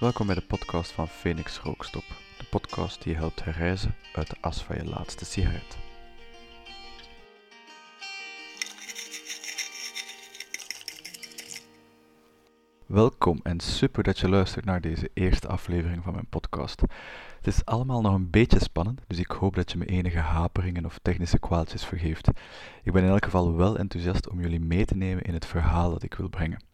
Welkom bij de podcast van Phoenix Rookstop, de podcast die je helpt herreizen uit de as van je laatste sigaret. Welkom en super dat je luistert naar deze eerste aflevering van mijn podcast. Het is allemaal nog een beetje spannend, dus ik hoop dat je me enige haperingen of technische kwaaltjes vergeeft. Ik ben in elk geval wel enthousiast om jullie mee te nemen in het verhaal dat ik wil brengen.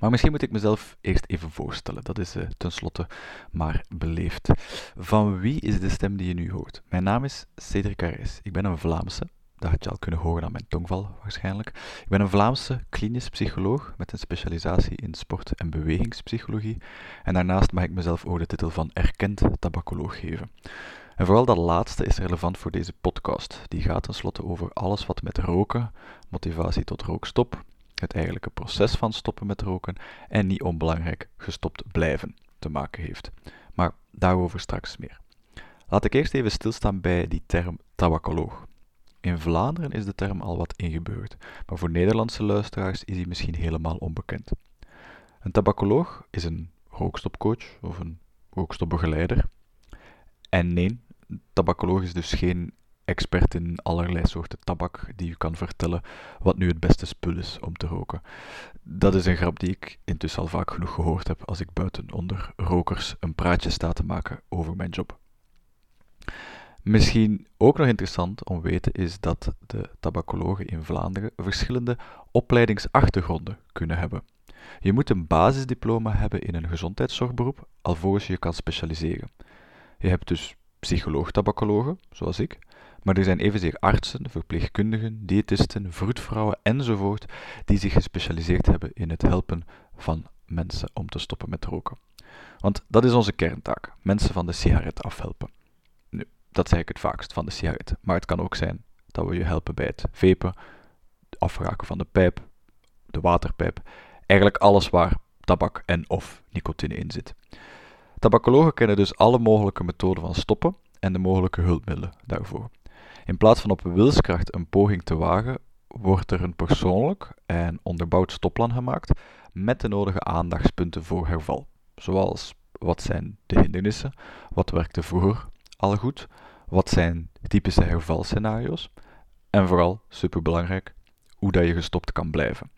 Maar misschien moet ik mezelf eerst even voorstellen. Dat is uh, tenslotte maar beleefd. Van wie is de stem die je nu hoort? Mijn naam is Cedric Arès. Ik ben een Vlaamse. Dat had je al kunnen horen aan mijn tongval waarschijnlijk. Ik ben een Vlaamse klinisch psycholoog met een specialisatie in sport- en bewegingspsychologie. En daarnaast mag ik mezelf ook de titel van erkend tabacoloog geven. En vooral dat laatste is relevant voor deze podcast. Die gaat tenslotte over alles wat met roken, motivatie tot rookstop, het eigenlijke proces van stoppen met roken en niet onbelangrijk gestopt blijven te maken heeft. Maar daarover straks meer. Laat ik eerst even stilstaan bij die term tabacoloog. In Vlaanderen is de term al wat ingebeurd, maar voor Nederlandse luisteraars is hij misschien helemaal onbekend. Een tabacoloog is een rookstopcoach of een rookstopbegeleider. En nee, tabacoloog is dus geen expert in allerlei soorten tabak die u kan vertellen wat nu het beste spul is om te roken. Dat is een grap die ik intussen al vaak genoeg gehoord heb als ik buiten onder rokers een praatje sta te maken over mijn job. Misschien ook nog interessant om weten is dat de tabacologen in Vlaanderen verschillende opleidingsachtergronden kunnen hebben. Je moet een basisdiploma hebben in een gezondheidszorgberoep alvorens je kan specialiseren. Je hebt dus psycholoog-tabacologen, zoals ik, maar er zijn evenzeer artsen, verpleegkundigen, diëtisten, vroedvrouwen enzovoort die zich gespecialiseerd hebben in het helpen van mensen om te stoppen met roken. Want dat is onze kerntaak: mensen van de sigaret afhelpen. Nu, dat zeg ik het vaakst van de sigaret, maar het kan ook zijn dat we je helpen bij het vepen, afraken van de pijp, de waterpijp, eigenlijk alles waar tabak en of nicotine in zit. Tabacologen kennen dus alle mogelijke methoden van stoppen en de mogelijke hulpmiddelen daarvoor. In plaats van op wilskracht een poging te wagen, wordt er een persoonlijk en onderbouwd stopplan gemaakt met de nodige aandachtspunten voor herval. Zoals wat zijn de hindernissen, wat werkte vroeger al goed, wat zijn typische hervalscenario's en vooral, superbelangrijk, hoe dat je gestopt kan blijven.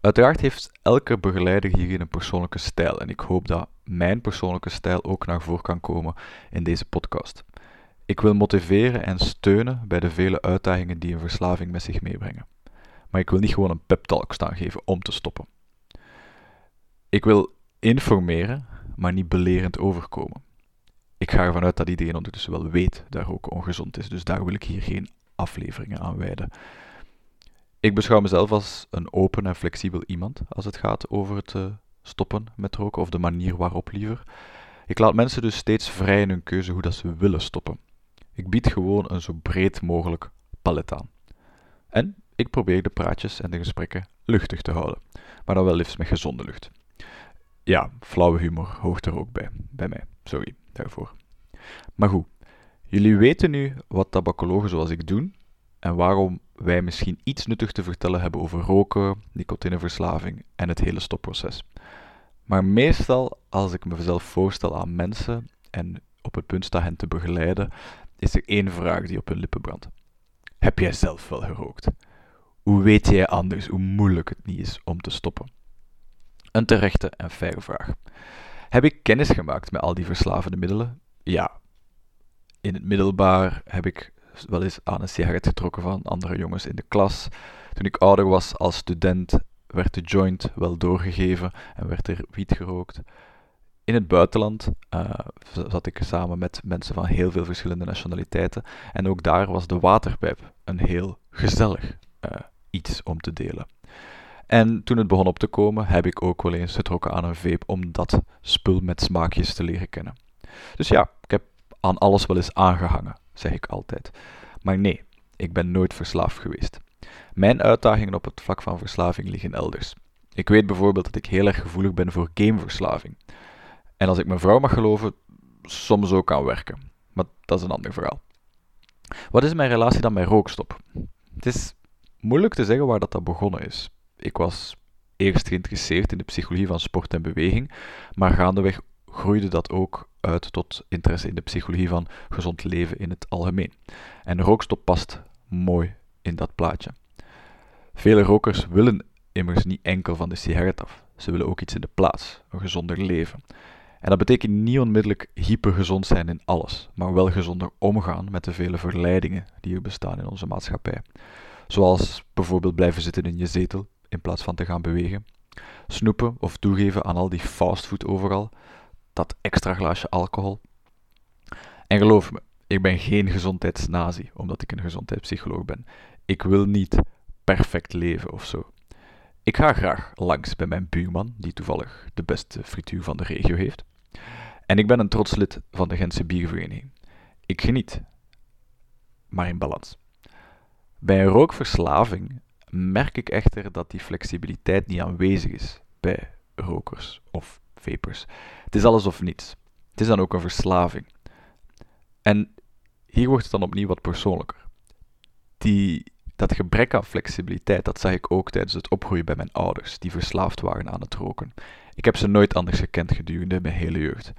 Uiteraard heeft elke begeleider hierin een persoonlijke stijl en ik hoop dat mijn persoonlijke stijl ook naar voren kan komen in deze podcast. Ik wil motiveren en steunen bij de vele uitdagingen die een verslaving met zich meebrengen. Maar ik wil niet gewoon een pep-talk staan geven om te stoppen. Ik wil informeren, maar niet belerend overkomen. Ik ga ervan uit dat iedereen ondertussen wel weet dat roken ongezond is, dus daar wil ik hier geen afleveringen aan wijden. Ik beschouw mezelf als een open en flexibel iemand als het gaat over het uh, stoppen met roken, of de manier waarop liever. Ik laat mensen dus steeds vrij in hun keuze hoe dat ze willen stoppen. Ik bied gewoon een zo breed mogelijk palet aan. En ik probeer de praatjes en de gesprekken luchtig te houden, maar dan wel liefst met gezonde lucht. Ja, flauwe humor hoort er ook bij, bij mij. Sorry daarvoor. Maar goed, jullie weten nu wat tabacologen zoals ik doen en waarom wij misschien iets nuttig te vertellen hebben over roken, nicotineverslaving en het hele stopproces. Maar meestal, als ik mezelf voorstel aan mensen en op het punt sta hen te begeleiden, is er één vraag die op hun lippen brandt. Heb jij zelf wel gerookt? Hoe weet jij anders hoe moeilijk het niet is om te stoppen? Een terechte en faire vraag. Heb ik kennis gemaakt met al die verslavende middelen? Ja. In het middelbaar heb ik wel eens aan een sigaret getrokken van andere jongens in de klas. Toen ik ouder was als student werd de joint wel doorgegeven en werd er wiet gerookt. In het buitenland uh, zat ik samen met mensen van heel veel verschillende nationaliteiten. En ook daar was de waterpijp een heel gezellig uh, iets om te delen. En toen het begon op te komen, heb ik ook wel eens getrokken aan een vape om dat spul met smaakjes te leren kennen. Dus ja, ik heb aan alles wel eens aangehangen, zeg ik altijd. Maar nee, ik ben nooit verslaafd geweest. Mijn uitdagingen op het vlak van verslaving liggen elders. Ik weet bijvoorbeeld dat ik heel erg gevoelig ben voor gameverslaving. En als ik mijn vrouw mag geloven, soms ook aan werken. Maar dat is een ander verhaal. Wat is mijn relatie dan met rookstop? Het is moeilijk te zeggen waar dat, dat begonnen is. Ik was eerst geïnteresseerd in de psychologie van sport en beweging, maar gaandeweg groeide dat ook uit tot interesse in de psychologie van gezond leven in het algemeen. En rookstop past mooi in dat plaatje. Vele rokers willen immers niet enkel van de sigaret af, ze willen ook iets in de plaats, een gezonder leven. En dat betekent niet onmiddellijk hypergezond zijn in alles, maar wel gezonder omgaan met de vele verleidingen die er bestaan in onze maatschappij. Zoals bijvoorbeeld blijven zitten in je zetel in plaats van te gaan bewegen, snoepen of toegeven aan al die fastfood overal, dat extra glaasje alcohol. En geloof me, ik ben geen gezondheidsnazi, omdat ik een gezondheidspsycholoog ben. Ik wil niet perfect leven of zo. Ik ga graag langs bij mijn buurman, die toevallig de beste frituur van de regio heeft. En ik ben een trots lid van de Gentse Biervereniging. Ik geniet, maar in balans. Bij een rookverslaving merk ik echter dat die flexibiliteit niet aanwezig is bij rokers of vapers. Het is alles of niets. Het is dan ook een verslaving. En hier wordt het dan opnieuw wat persoonlijker. Die, dat gebrek aan flexibiliteit, dat zag ik ook tijdens het opgroeien bij mijn ouders, die verslaafd waren aan het roken. Ik heb ze nooit anders gekend gedurende mijn hele jeugd.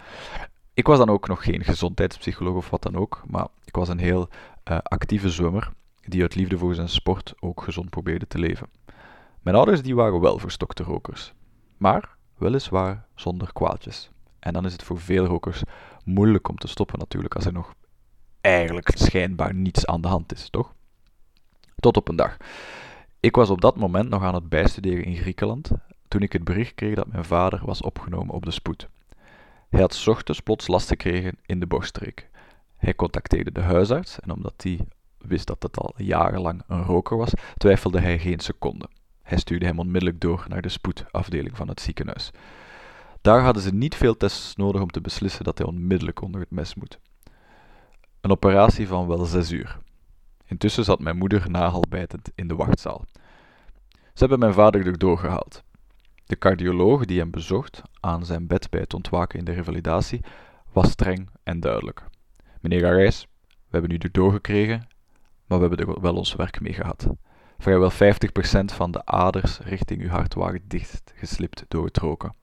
Ik was dan ook nog geen gezondheidspsycholoog of wat dan ook, maar ik was een heel uh, actieve zwemmer die uit liefde voor zijn sport ook gezond probeerde te leven. Mijn ouders die waren wel verstokte rokers, maar weliswaar zonder kwaaltjes. En dan is het voor veel rokers moeilijk om te stoppen natuurlijk als er nog eigenlijk schijnbaar niets aan de hand is, toch? Tot op een dag. Ik was op dat moment nog aan het bijstuderen in Griekenland toen ik het bericht kreeg dat mijn vader was opgenomen op de spoed. Hij had ochtends plots last gekregen in de borststreek. Hij contacteerde de huisarts en omdat die wist dat het al jarenlang een roker was, twijfelde hij geen seconde. Hij stuurde hem onmiddellijk door naar de spoedafdeling van het ziekenhuis. Daar hadden ze niet veel tests nodig om te beslissen dat hij onmiddellijk onder het mes moet. Een operatie van wel zes uur. Intussen zat mijn moeder nagelbijtend in de wachtzaal. Ze hebben mijn vader erdoor gehaald. De cardioloog die hem bezocht aan zijn bed bij het ontwaken in de revalidatie was streng en duidelijk. Meneer Garijs, we hebben u erdoor gekregen, maar we hebben er wel ons werk mee gehad. Vrijwel 50% van de aders richting uw hart waren dichtgeslipt door het roken.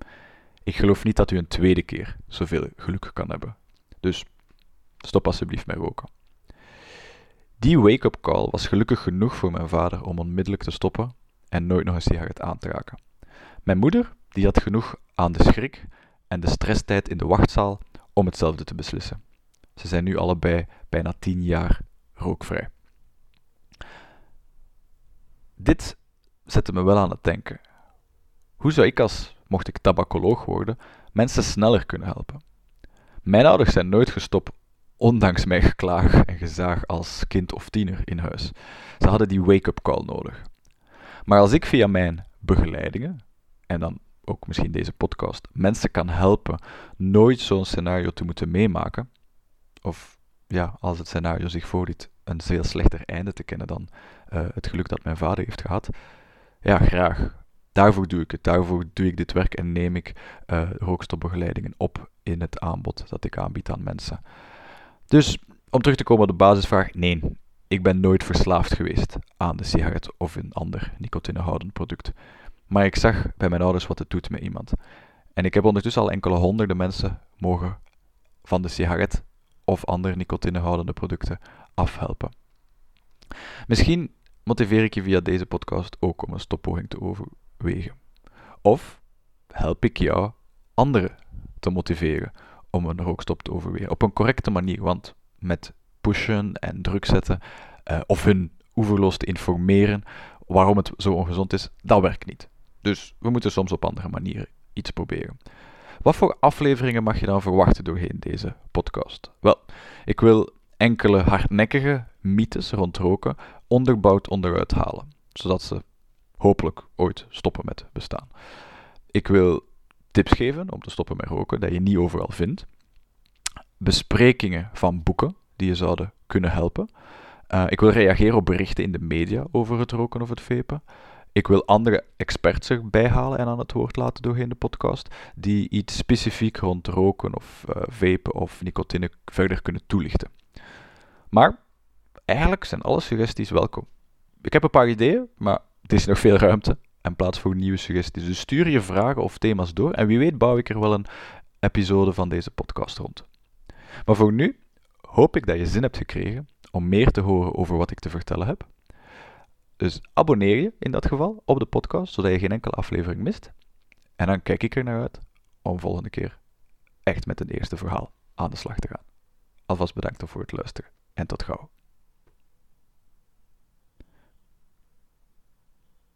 Ik geloof niet dat u een tweede keer zoveel geluk kan hebben. Dus stop alsjeblieft met roken. Die wake-up call was gelukkig genoeg voor mijn vader om onmiddellijk te stoppen en nooit nog een sigaret aan te raken. Mijn moeder die had genoeg aan de schrik en de stresstijd in de wachtzaal om hetzelfde te beslissen. Ze zijn nu allebei bijna tien jaar rookvrij. Dit zette me wel aan het denken. Hoe zou ik als, mocht ik tabacoloog worden, mensen sneller kunnen helpen? Mijn ouders zijn nooit gestopt, ondanks mijn geklaag en gezaag als kind of tiener in huis. Ze hadden die wake-up call nodig. Maar als ik via mijn begeleidingen, en dan ook misschien deze podcast, mensen kan helpen nooit zo'n scenario te moeten meemaken, of ja, als het scenario zich voordoet, een veel slechter einde te kennen dan uh, het geluk dat mijn vader heeft gehad. Ja, graag. Daarvoor doe ik het. Daarvoor doe ik dit werk en neem ik uh, rookstopbegeleidingen op in het aanbod dat ik aanbied aan mensen. Dus om terug te komen op de basisvraag: nee, ik ben nooit verslaafd geweest aan de sigaret of een ander nicotinehoudend product. Maar ik zag bij mijn ouders wat het doet met iemand. En ik heb ondertussen al enkele honderden mensen mogen van de sigaret of andere nicotinehoudende producten afhelpen. Misschien motiveer ik je via deze podcast ook om een stoppoging te overwegen. Of help ik jou anderen te motiveren om een rookstop te overwegen. Op een correcte manier, want met pushen en druk zetten uh, of hun oeverloos te informeren waarom het zo ongezond is, dat werkt niet. Dus we moeten soms op andere manieren iets proberen. Wat voor afleveringen mag je dan verwachten doorheen deze podcast? Wel, ik wil enkele hardnekkige mythes rond roken onderbouwd onderuit halen, zodat ze hopelijk ooit stoppen met bestaan. Ik wil tips geven om te stoppen met roken dat je niet overal vindt. Besprekingen van boeken die je zouden kunnen helpen. Uh, ik wil reageren op berichten in de media over het roken of het vapen. Ik wil andere experts erbij halen en aan het woord laten doorheen de podcast, die iets specifiek rond roken of uh, vapen of nicotine verder kunnen toelichten. Maar eigenlijk zijn alle suggesties welkom. Ik heb een paar ideeën, maar er is nog veel ruimte. en plaats voor nieuwe suggesties. Dus stuur je vragen of thema's door en wie weet bouw ik er wel een episode van deze podcast rond. Maar voor nu hoop ik dat je zin hebt gekregen om meer te horen over wat ik te vertellen heb. Dus abonneer je in dat geval op de podcast, zodat je geen enkele aflevering mist. En dan kijk ik er naar uit om volgende keer echt met het eerste verhaal aan de slag te gaan. Alvast bedankt voor het luisteren en tot gauw.